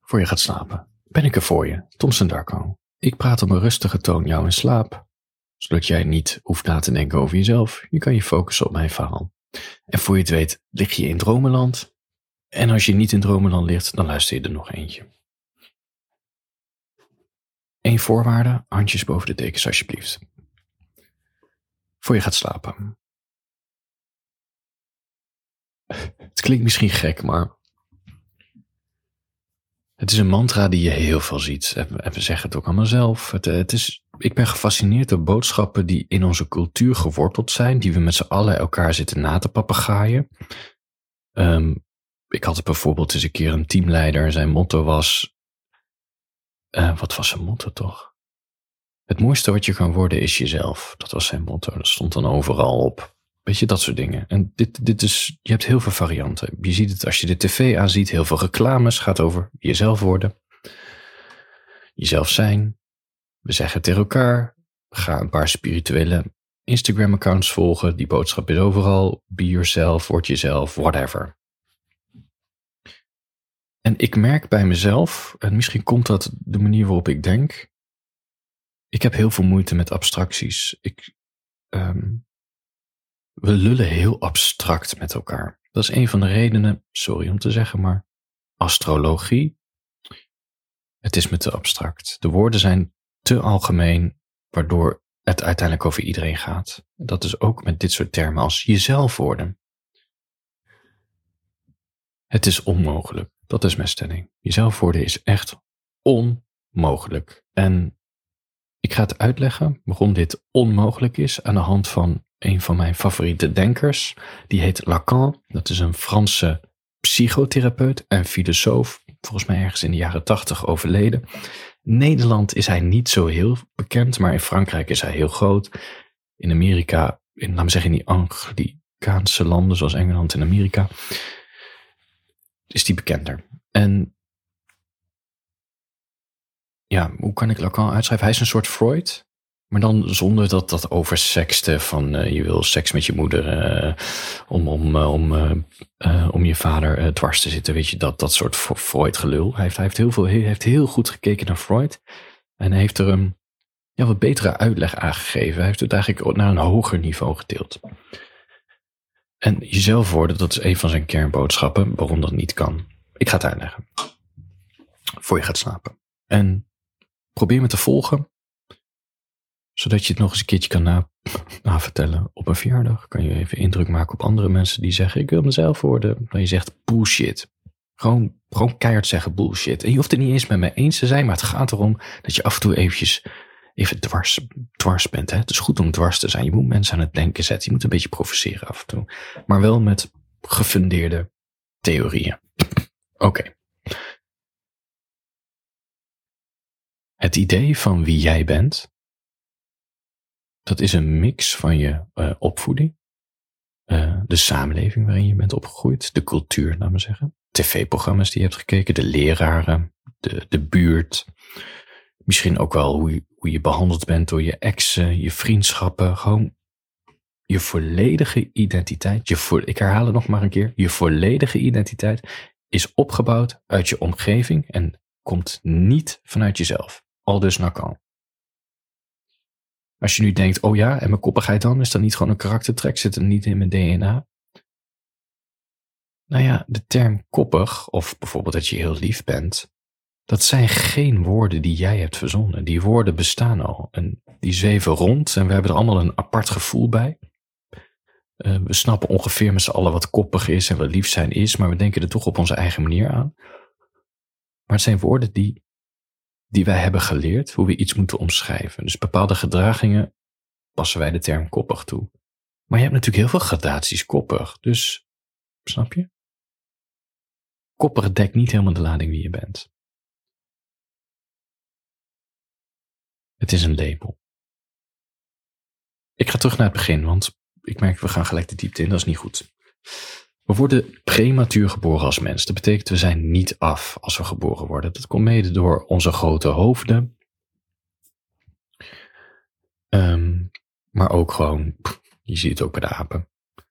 Voor je gaat slapen, ben ik er voor je, Thompson Darko. Ik praat op een rustige toon jou in slaap, zodat jij niet hoeft na te denken over jezelf. Je kan je focussen op mijn verhaal. En voor je het weet, lig je in dromenland. En als je niet in dromenland ligt, dan luister je er nog eentje. Eén voorwaarde, handjes boven de dekens alsjeblieft. Voor je gaat slapen. Het klinkt misschien gek, maar het is een mantra die je heel veel ziet. En we zeggen het ook allemaal zelf. Het, het is, ik ben gefascineerd door boodschappen die in onze cultuur geworteld zijn, die we met z'n allen elkaar zitten na te papegaaien. Um, ik had bijvoorbeeld eens een keer een teamleider. Zijn motto was. Uh, wat was zijn motto toch? Het mooiste wat je kan worden is jezelf. Dat was zijn motto. Dat stond dan overal op. Weet je, dat soort dingen. En dit, dit is, je hebt heel veel varianten. Je ziet het als je de tv aanziet, heel veel reclames gaat over jezelf worden. Jezelf zijn. We zeggen tegen elkaar, ga een paar spirituele Instagram-accounts volgen. Die boodschap is overal. Be yourself, word jezelf, whatever. En ik merk bij mezelf, en misschien komt dat de manier waarop ik denk. Ik heb heel veel moeite met abstracties. Ik, um, we lullen heel abstract met elkaar. Dat is een van de redenen, sorry om te zeggen, maar astrologie. Het is me te abstract. De woorden zijn te algemeen, waardoor het uiteindelijk over iedereen gaat. Dat is ook met dit soort termen als jezelf worden. Het is onmogelijk. Dat is mijn stelling. Jezelf worden is echt onmogelijk. En ik ga het uitleggen waarom dit onmogelijk is aan de hand van een van mijn favoriete denkers. Die heet Lacan. Dat is een Franse psychotherapeut en filosoof. Volgens mij ergens in de jaren tachtig overleden. In Nederland is hij niet zo heel bekend, maar in Frankrijk is hij heel groot. In Amerika, in, laten we zeggen in die Anglikaanse landen zoals Engeland en Amerika, is die bekender. En ja, hoe kan ik Lacan uitschrijven? Hij is een soort Freud. Maar dan zonder dat dat oversekste van uh, je wil seks met je moeder uh, om, om, uh, om, om je vader dwars te zitten. Weet je, dat, dat soort Freud gelul. Hij heeft, hij heeft, heel veel, heeft heel goed gekeken naar Freud. En hij heeft er een ja, wat betere uitleg aangegeven. Hij heeft het eigenlijk naar een hoger niveau gedeeld. En jezelf worden, dat is een van zijn kernboodschappen waarom dat niet kan. Ik ga het uitleggen. Voor je gaat slapen. En probeer me te volgen zodat je het nog eens een keertje kan na, navertellen op een verjaardag. Kan je even indruk maken op andere mensen die zeggen: Ik wil mezelf worden. Dan je zegt bullshit. Gewoon, gewoon keihard zeggen bullshit. En je hoeft het niet eens met mij eens te zijn, maar het gaat erom dat je af en toe eventjes even dwars, dwars bent. Hè? Het is goed om dwars te zijn. Je moet mensen aan het denken zetten. Je moet een beetje provoceren af en toe. Maar wel met gefundeerde theorieën. Oké. Het idee van wie jij bent dat is een mix van je uh, opvoeding, uh, de samenleving waarin je bent opgegroeid, de cultuur, laten we zeggen, tv-programma's die je hebt gekeken, de leraren, de, de buurt, misschien ook wel hoe je, hoe je behandeld bent door je exen, je vriendschappen, gewoon je volledige identiteit, je vo ik herhaal het nog maar een keer, je volledige identiteit is opgebouwd uit je omgeving en komt niet vanuit jezelf. Al dus naar kan. Als je nu denkt, oh ja, en mijn koppigheid dan, is dat niet gewoon een karaktertrek? Zit er niet in mijn DNA? Nou ja, de term koppig, of bijvoorbeeld dat je heel lief bent, dat zijn geen woorden die jij hebt verzonnen. Die woorden bestaan al en die zweven rond en we hebben er allemaal een apart gevoel bij. Uh, we snappen ongeveer met z'n allen wat koppig is en wat lief zijn is, maar we denken er toch op onze eigen manier aan. Maar het zijn woorden die die wij hebben geleerd hoe we iets moeten omschrijven. Dus bepaalde gedragingen passen wij de term koppig toe. Maar je hebt natuurlijk heel veel gradaties koppig, dus snap je? Koppig dekt niet helemaal de lading wie je bent. Het is een label. Ik ga terug naar het begin, want ik merk we gaan gelijk de diepte in, dat is niet goed. We worden prematuur geboren als mens. Dat betekent we zijn niet af als we geboren worden. Dat komt mede door onze grote hoofden. Um, maar ook gewoon, je ziet het ook bij de apen.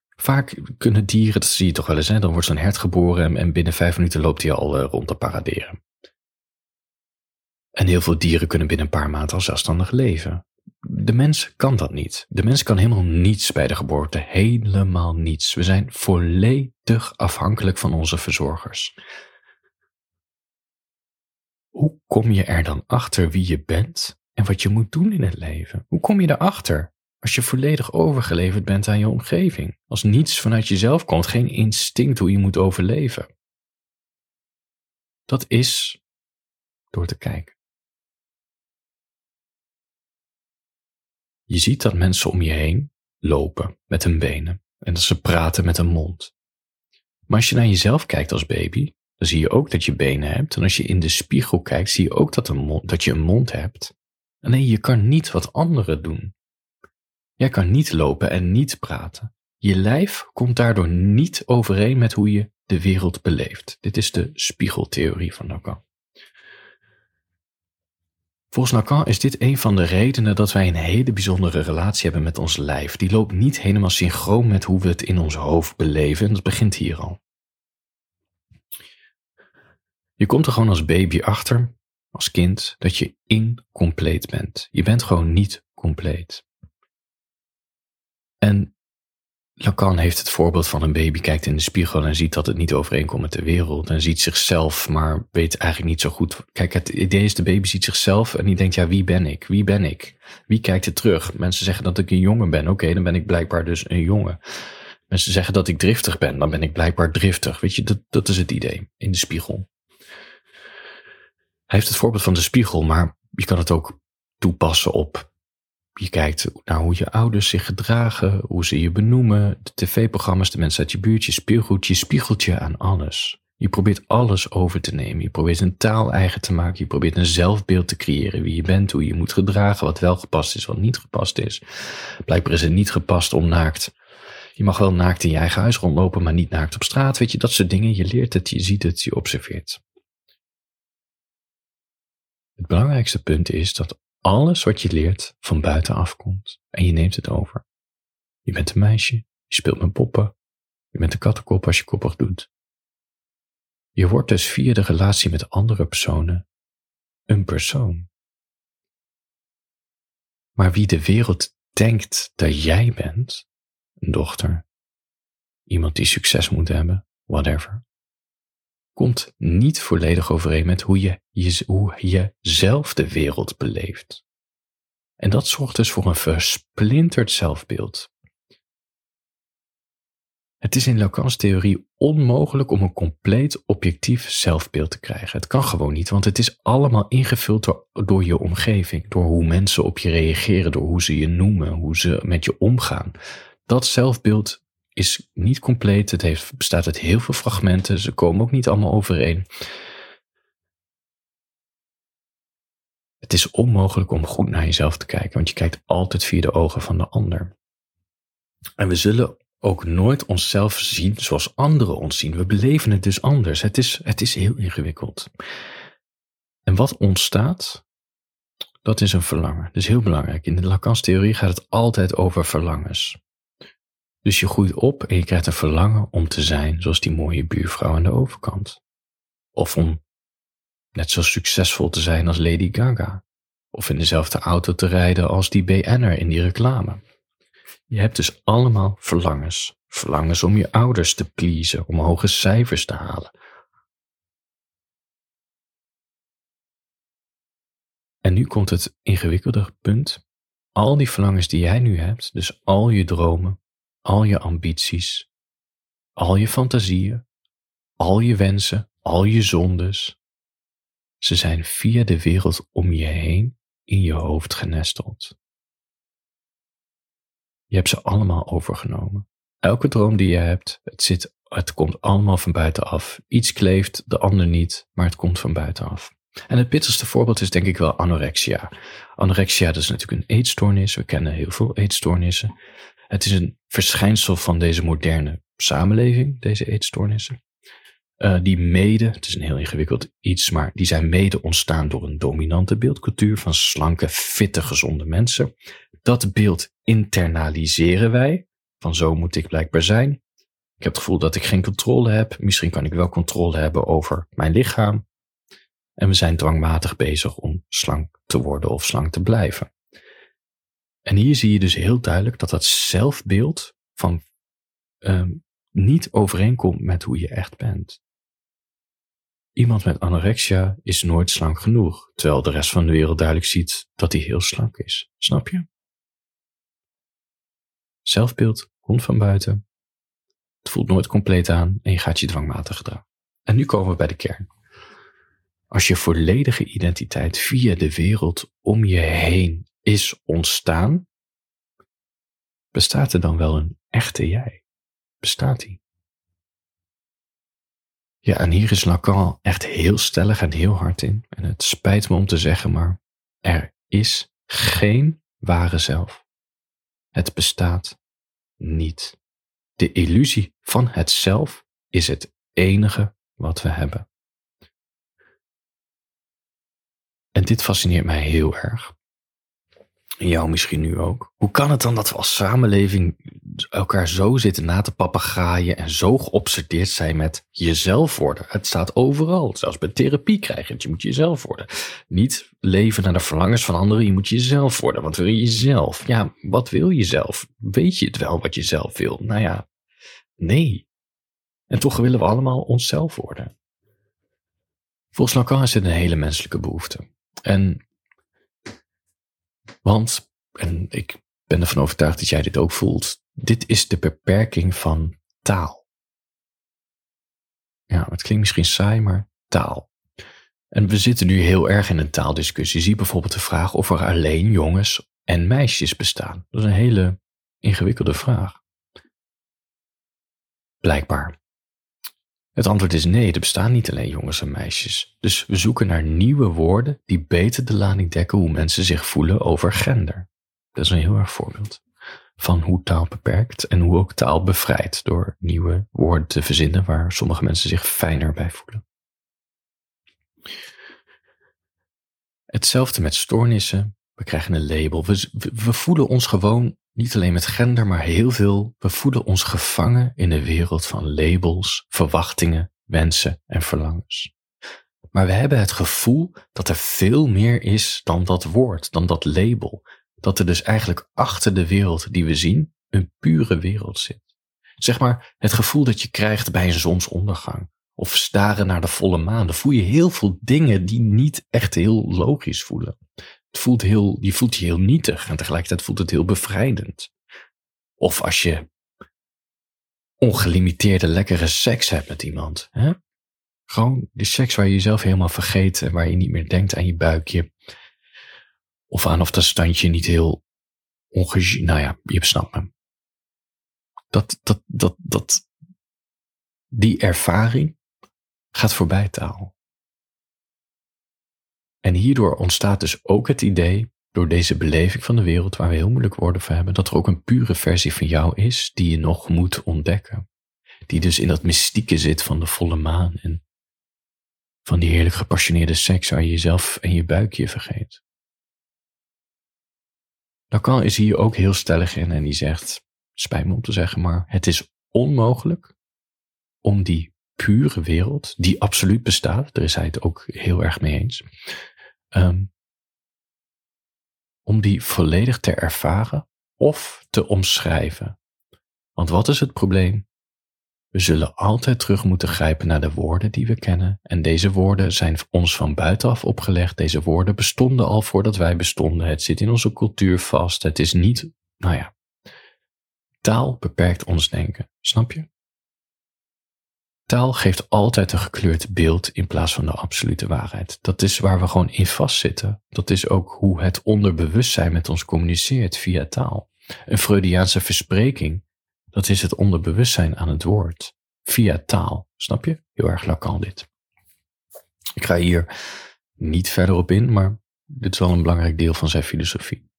Vaak kunnen dieren, dat zie je toch wel eens, hè? dan wordt zo'n hert geboren en, binnen vijf minuten loopt hij al rond te paraderen. En heel veel dieren kunnen binnen een paar maanden al zelfstandig leven. De mens kan dat niet. De mens kan helemaal niets bij de geboorte. Helemaal niets. We zijn volledig afhankelijk van onze verzorgers. Hoe kom je er dan achter wie je bent en wat je moet doen in het leven? Hoe kom je erachter als je volledig overgeleverd bent aan je omgeving? Als niets vanuit jezelf komt, geen instinct hoe je moet overleven? Dat is door te kijken. Je ziet dat mensen om je heen lopen met hun benen en dat ze praten met een mond. Maar als je naar jezelf kijkt als baby, dan zie je ook dat je benen hebt. En als je in de spiegel kijkt, zie je ook dat, een mond, dat je een mond hebt. Nee, je kan niet wat anderen doen. Jij kan niet lopen en niet praten. Je lijf komt daardoor niet overeen met hoe je de wereld beleeft. Dit is de spiegeltheorie van Lacan. Volgens Lacan is dit een van de redenen dat wij een hele bijzondere relatie hebben met ons lijf. Die loopt niet helemaal synchroon met hoe we het in ons hoofd beleven en dat begint hier al. Je komt er gewoon als baby achter, als kind, dat je incompleet bent. Je bent gewoon niet compleet. En Lacan heeft het voorbeeld van een baby kijkt in de spiegel en ziet dat het niet overeenkomt met de wereld en ziet zichzelf, maar weet eigenlijk niet zo goed. Kijk, het idee is de baby ziet zichzelf en die denkt, ja, wie ben ik? Wie ben ik? Wie kijkt er terug? Mensen zeggen dat ik een jongen ben. Oké, dan ben ik blijkbaar dus een jongen. Mensen zeggen dat ik driftig ben, dan ben ik blijkbaar driftig. Weet je, dat, dat is het idee in de spiegel. Hij heeft het voorbeeld van de spiegel, maar je kan het ook toepassen op je kijkt naar hoe je ouders zich gedragen, hoe ze je benoemen, de tv-programma's, de mensen uit je buurt, je speelgoed, je spiegelt je aan alles. Je probeert alles over te nemen. Je probeert een taal eigen te maken. Je probeert een zelfbeeld te creëren. Wie je bent, hoe je moet gedragen, wat wel gepast is, wat niet gepast is. Blijkbaar is het niet gepast om naakt. Je mag wel naakt in je eigen huis rondlopen, maar niet naakt op straat. Weet je, dat soort dingen. Je leert het, je ziet het, je observeert. Het belangrijkste punt is dat alles wat je leert van buitenaf komt en je neemt het over. Je bent een meisje, je speelt met poppen, je bent een kattenkop als je koppig doet. Je wordt dus via de relatie met andere personen een persoon. Maar wie de wereld denkt dat jij bent, een dochter, iemand die succes moet hebben, whatever, komt niet volledig overeen met hoe je, je, hoe je zelf de wereld beleeft. En dat zorgt dus voor een versplinterd zelfbeeld. Het is in Lacan's theorie onmogelijk om een compleet objectief zelfbeeld te krijgen. Het kan gewoon niet, want het is allemaal ingevuld door, door je omgeving, door hoe mensen op je reageren, door hoe ze je noemen, hoe ze met je omgaan. Dat zelfbeeld is niet compleet. Het heeft, bestaat uit heel veel fragmenten. Ze komen ook niet allemaal overeen. Het is onmogelijk om goed naar jezelf te kijken, want je kijkt altijd via de ogen van de ander. En we zullen ook nooit onszelf zien zoals anderen ons zien. We beleven het dus anders. Het is, het is heel ingewikkeld. En wat ontstaat, dat is een verlangen. Dat is heel belangrijk. In de Lacan's theorie gaat het altijd over verlangens. Dus je groeit op en je krijgt een verlangen om te zijn zoals die mooie buurvrouw aan de overkant. Of om net zo succesvol te zijn als Lady Gaga. Of in dezelfde auto te rijden als die BN'er in die reclame. Je hebt dus allemaal verlangens. Verlangens om je ouders te pleasen, om hoge cijfers te halen. En nu komt het ingewikkelde punt. Al die verlangens die jij nu hebt, dus al je dromen, al je ambities, al je fantasieën, al je wensen, al je zondes. Ze zijn via de wereld om je heen in je hoofd genesteld. Je hebt ze allemaal overgenomen. Elke droom die je hebt, het, zit, het komt allemaal van buitenaf. Iets kleeft, de ander niet, maar het komt van buitenaf. En het bitterste voorbeeld is denk ik wel anorexia. Anorexia dat is natuurlijk een eetstoornis. We kennen heel veel eetstoornissen. Het is een verschijnsel van deze moderne samenleving, deze eetstoornissen. Uh, die mede, het is een heel ingewikkeld iets, maar die zijn mede ontstaan door een dominante beeldcultuur van slanke, fitte, gezonde mensen. Dat beeld internaliseren wij van zo moet ik blijkbaar zijn. Ik heb het gevoel dat ik geen controle heb. Misschien kan ik wel controle hebben over mijn lichaam. En we zijn dwangmatig bezig om slank te worden of slank te blijven. En hier zie je dus heel duidelijk dat dat zelfbeeld van um, niet overeenkomt met hoe je echt bent. Iemand met anorexia is nooit slank genoeg, terwijl de rest van de wereld duidelijk ziet dat hij heel slank is. Snap je? Zelfbeeld komt van buiten. Het voelt nooit compleet aan en je gaat je dwangmatig gedragen. En nu komen we bij de kern. Als je volledige identiteit via de wereld om je heen is ontstaan, bestaat er dan wel een echte jij? Bestaat die? Ja, en hier is Lacan echt heel stellig en heel hard in. En het spijt me om te zeggen, maar er is geen ware zelf. Het bestaat niet. De illusie van het zelf is het enige wat we hebben. En dit fascineert mij heel erg. En jou misschien nu ook. Hoe kan het dan dat we als samenleving elkaar zo zitten na te papegaaien en zo geobsedeerd zijn met jezelf worden? Het staat overal. Zelfs bij therapie krijg je moet jezelf worden. Niet leven naar de verlangens van anderen. Je moet jezelf worden. Wat wil je zelf? Ja, wat wil je zelf? Weet je het wel wat je zelf wil? Nou ja, nee. En toch willen we allemaal onszelf worden. Volgens Lacan is het een hele menselijke behoefte. En want, en ik ben ervan overtuigd dat jij dit ook voelt, dit is de beperking van taal. Ja, het klinkt misschien saai, maar taal. En we zitten nu heel erg in een taaldiscussie. Zie bijvoorbeeld de vraag of er alleen jongens en meisjes bestaan. Dat is een hele ingewikkelde vraag. Blijkbaar. Het antwoord is nee, er bestaan niet alleen jongens en meisjes. Dus we zoeken naar nieuwe woorden die beter de lading dekken hoe mensen zich voelen over gender. Dat is een heel erg voorbeeld van hoe taal beperkt en hoe ook taal bevrijdt door nieuwe woorden te verzinnen waar sommige mensen zich fijner bij voelen. Hetzelfde met stoornissen. We krijgen een label. We, we, voelen ons gewoon niet alleen met gender, maar heel veel. We voelen ons gevangen in de wereld van labels, verwachtingen, wensen en verlangens. Maar we hebben het gevoel dat er veel meer is dan dat woord, dan dat label. Dat er dus eigenlijk achter de wereld die we zien een pure wereld zit. Zeg maar het gevoel dat je krijgt bij een zonsondergang. Of staren naar de volle maan. Dan voel je heel veel dingen die niet echt heel logisch voelen. Het voelt heel, je voelt je heel nietig en tegelijkertijd voelt het heel bevrijdend. Of als je ongelimiteerde lekkere seks hebt met iemand. Hè? Gewoon de seks waar je jezelf helemaal vergeet en waar je niet meer denkt aan je buikje. Of aan of dat standje niet heel onge... Nou ja, je snapt me. Dat, dat, dat, dat, die ervaring gaat voorbij taal. En hierdoor ontstaat dus ook het idee, door deze beleving van de wereld waar we heel moeilijk woorden voor hebben, dat er ook een pure versie van jou is die je nog moet ontdekken. Die dus in dat mystieke zit van de volle maan en van die heerlijk gepassioneerde seks waar je jezelf en je buikje vergeet. Lacan is hier ook heel stellig in en die zegt, spijt me om te zeggen, maar het is onmogelijk om die pure wereld, die absoluut bestaat, daar is hij het ook heel erg mee eens, um, om die volledig te ervaren of te omschrijven. Want wat is het probleem? We zullen altijd terug moeten grijpen naar de woorden die we kennen. En deze woorden zijn ons van buitenaf opgelegd. Deze woorden bestonden al voordat wij bestonden. Het zit in onze cultuur vast. Het is niet, nou ja. Taal beperkt ons denken. Snap je? Taal geeft altijd een gekleurd beeld in plaats van de absolute waarheid. Dat is waar we gewoon in vastzitten. Dat is ook hoe het onderbewustzijn met ons communiceert via taal. Een Freudiaanse verspreking, dat is het onderbewustzijn aan het woord. Via taal. Snap je? Heel erg Lacan dit. Ik ga hier niet verder op in, maar dit is wel een belangrijk deel van zijn filosofie.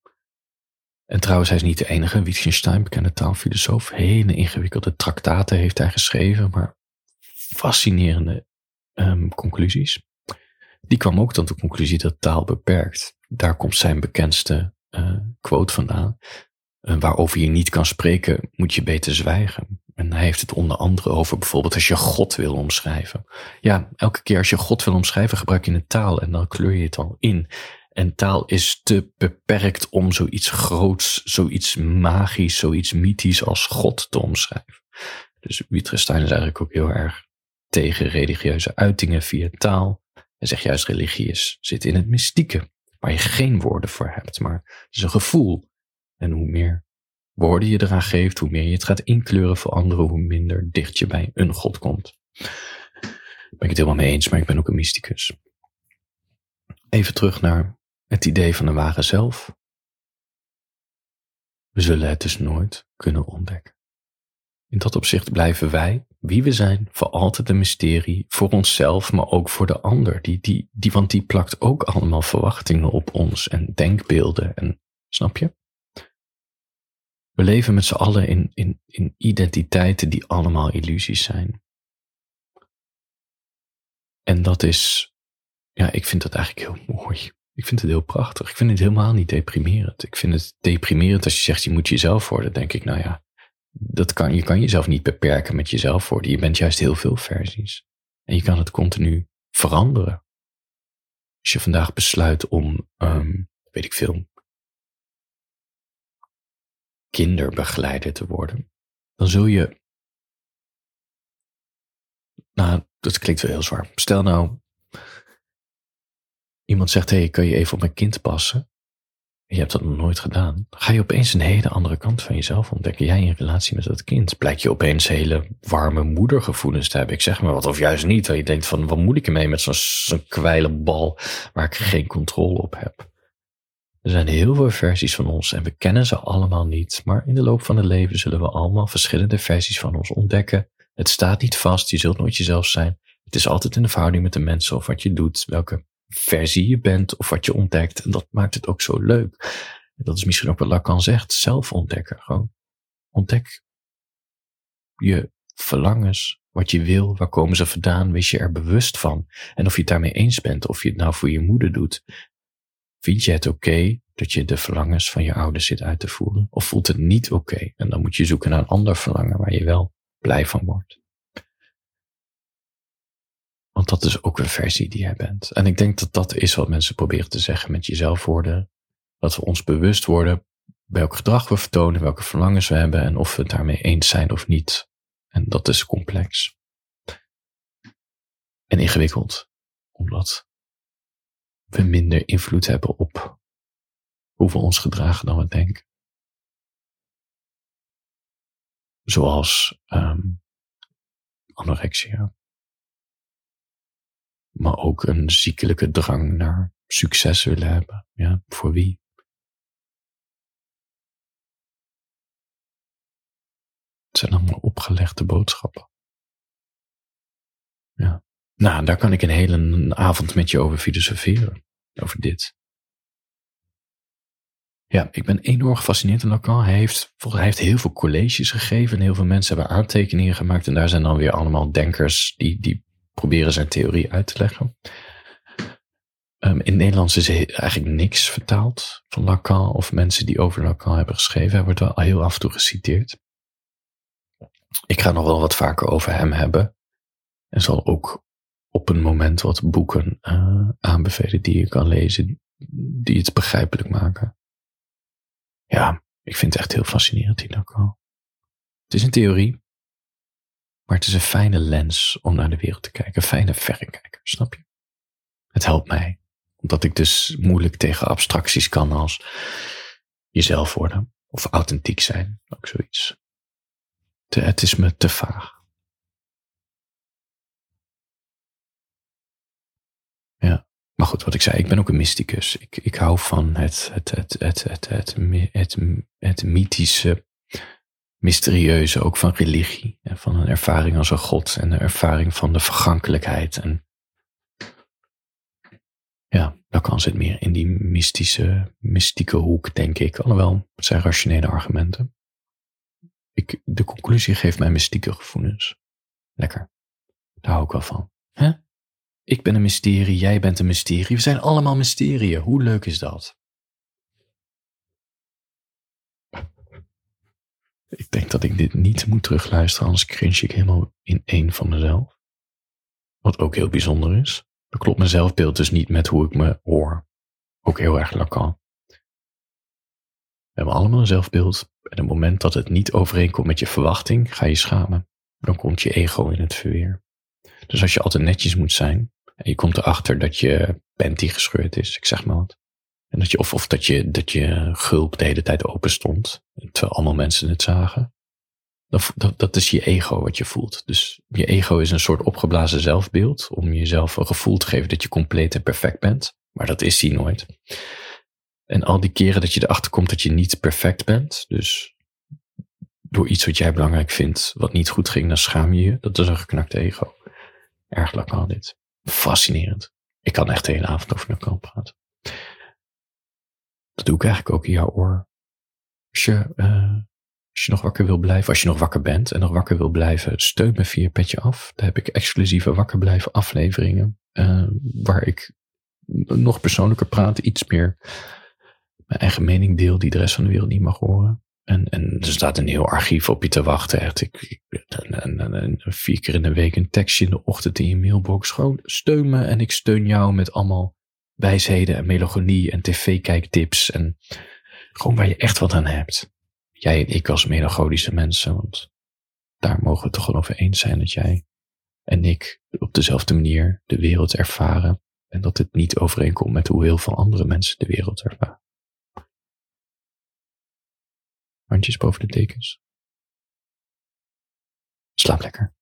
En trouwens, hij is niet de enige. Wittgenstein, bekende taalfilosoof, hele ingewikkelde traktaten heeft hij geschreven, maar fascinerende um, conclusies. Die kwam ook tot de conclusie dat taal beperkt. Daar komt zijn bekendste uh, quote vandaan. En waarover je niet kan spreken, moet je beter zwijgen. En hij heeft het onder andere over bijvoorbeeld als je God wil omschrijven. Ja, elke keer als je God wil omschrijven, gebruik je een taal en dan kleur je het al in. En taal is te beperkt om zoiets groots, zoiets magisch, zoiets mythisch als God te omschrijven. Dus Wittgenstein is eigenlijk ook heel erg tegen religieuze uitingen via taal. Hij zegt juist religie is, zit in het mystieke, waar je geen woorden voor hebt, maar het is een gevoel. En hoe meer woorden je eraan geeft, hoe meer je het gaat inkleuren voor anderen, hoe minder dicht je bij een God komt. Daar ben ik het helemaal mee eens, maar ik ben ook een mysticus. Even terug naar het idee van de ware zelf. We zullen het dus nooit kunnen ontdekken. In dat opzicht blijven wij, wie we zijn, voor altijd een mysterie, voor onszelf, maar ook voor de ander. Die, die, die, want die plakt ook allemaal verwachtingen op ons en denkbeelden. En, snap je? We leven met z'n allen in, in, in identiteiten die allemaal illusies zijn. En dat is, ja, ik vind dat eigenlijk heel mooi. Ik vind het heel prachtig. Ik vind het helemaal niet deprimerend. Ik vind het deprimerend als je zegt je moet jezelf worden. denk ik, nou ja, dat kan, je kan jezelf niet beperken met jezelf worden. Je bent juist heel veel versies. En je kan het continu veranderen. Als je vandaag besluit om, um, weet ik veel, kinderbegeleider te worden, dan zul je. Nou, dat klinkt wel heel zwaar. Stel nou, iemand zegt: Hé, hey, kan je even op mijn kind passen? Je hebt dat nog nooit gedaan, ga je opeens een hele andere kant van jezelf ontdekken. Jij in relatie met dat kind. Blijk je opeens hele warme moedergevoelens te hebben. Ik zeg maar wat, of juist niet. Dat je denkt van, wat moet ik ermee met zo'n zo'n bal waar ik geen controle op heb. Er zijn heel veel versies van ons en we kennen ze allemaal niet. Maar in de loop van het leven zullen we allemaal verschillende versies van ons ontdekken. Het staat niet vast, je zult nooit jezelf zijn. Het is altijd in de verhouding met de mensen of wat je doet, welke versie je bent of wat je ontdekt. En dat maakt het ook zo leuk. En dat is misschien ook wat Lacan zegt, zelf ontdekken. Gewoon ontdek je verlangens, wat je wil, waar komen ze vandaan, wees je er bewust van. En of je het daarmee eens bent, of je het nou voor je moeder doet. Vind je het oké dat je de verlangens van je ouders zit uit te voeren? Of voelt het niet oké? En dan moet je zoeken naar een ander verlangen waar je wel blij van wordt. Want dat is ook een versie die jij bent. En ik denk dat dat is wat mensen proberen te zeggen met jezelf worden. Dat we ons bewust worden welk gedrag we vertonen, welke verlangens we hebben en of we het daarmee eens zijn of niet. En dat is complex. En ingewikkeld, omdat we minder invloed hebben op hoe we ons gedragen dan we denken. Zoals um, anorexia maar ook een ziekelijke drang naar succes willen hebben. Ja, voor wie? Het zijn allemaal opgelegde boodschappen. Ja. Nou, daar kan ik een hele avond met je over filosoferen. Over dit. Ja, ik ben enorm gefascineerd in Lacan. Hij heeft, hij heeft heel veel colleges gegeven en heel veel mensen hebben aantekeningen gemaakt. En daar zijn dan weer allemaal denkers die, die proberen zijn theorie uit te leggen. Um, in Nederlands is eigenlijk niks vertaald van Lacan of mensen die over Lacan hebben geschreven. Hij wordt wel heel af en toe geciteerd. Ik ga nog wel wat vaker over hem hebben. En zal ook op een moment wat boeken uh, aanbevelen die je kan lezen, die het begrijpelijk maken. Ja, ik vind het echt heel fascinerend, die Lacan. Het is een theorie, maar het is een fijne lens om naar de wereld te kijken. Een fijne verrekijker, snap je? Het helpt mij. Omdat ik dus moeilijk tegen abstracties kan als jezelf worden. Of authentiek zijn. Ook zoiets. het is me te vaag. Ja. Maar goed, wat ik zei, ik ben ook een mysticus. Ik, ik hou van het, het, het, het, het, het, het, het, het mythische, mysterieuze ook van religie. En van een ervaring als een God en de ervaring van de vergankelijkheid. En ja, kan zit meer in die mystische, mystieke hoek, denk ik. Alhoewel, het zijn rationele argumenten. Ik, de conclusie geeft mij mystieke gevoelens. Lekker. Daar hou ik wel van. Ik ben een mysterie, jij bent een mysterie. We zijn allemaal mysterieën. Hoe leuk is dat? Ik denk dat ik dit niet moet terugluisteren, anders cringe ik helemaal in één van mezelf. Wat ook heel bijzonder is. Dat klopt mijn zelfbeeld dus niet met hoe ik me hoor. Ook heel erg Lacan. We hebben allemaal een zelfbeeld. En op het moment dat het niet overeenkomt met je verwachting, ga je schamen. Dan komt je ego in het verweer. Dus als je altijd netjes moet zijn, en je komt erachter dat je panty gescheurd is, ik zeg maar wat. En dat je, of, of dat je, dat je gulp de hele tijd open stond, terwijl allemaal mensen het zagen. Dat, dat, dat is je ego wat je voelt. Dus je ego is een soort opgeblazen zelfbeeld om jezelf een gevoel te geven dat je compleet en perfect bent. Maar dat is die nooit. En al die keren dat je erachter komt dat je niet perfect bent, dus door iets wat jij belangrijk vindt, wat niet goed ging, dan schaam je je. Dat is een geknakte ego. Erg Lacan dit. Fascinerend. Ik kan echt de hele avond over Lacan praten. Dat doe ik eigenlijk ook in jouw oor. Als je, uh, als je nog wakker wil blijven, als je nog wakker bent en nog wakker wil blijven, steun me via Petje Af. Daar heb ik exclusieve wakker blijven afleveringen. Uh, waar ik nog persoonlijker praat, iets meer mijn eigen mening deel die de rest van de wereld niet mag horen. En, en er staat een heel archief op je te wachten. Echt. Ik, ik, en, en, en, vier keer in de week een tekstje in de ochtend in je mailbox. Gewoon steun me en ik steun jou met allemaal wijsheden en melancholie en tv-kijktips. En gewoon waar je echt wat aan hebt. Jij en ik als melancholische mensen. Want daar mogen we toch wel over eens zijn dat jij en ik op dezelfde manier de wereld ervaren. En dat het niet overeenkomt met hoe heel veel andere mensen de wereld ervaren. Handjes boven de dekens. Slaap lekker.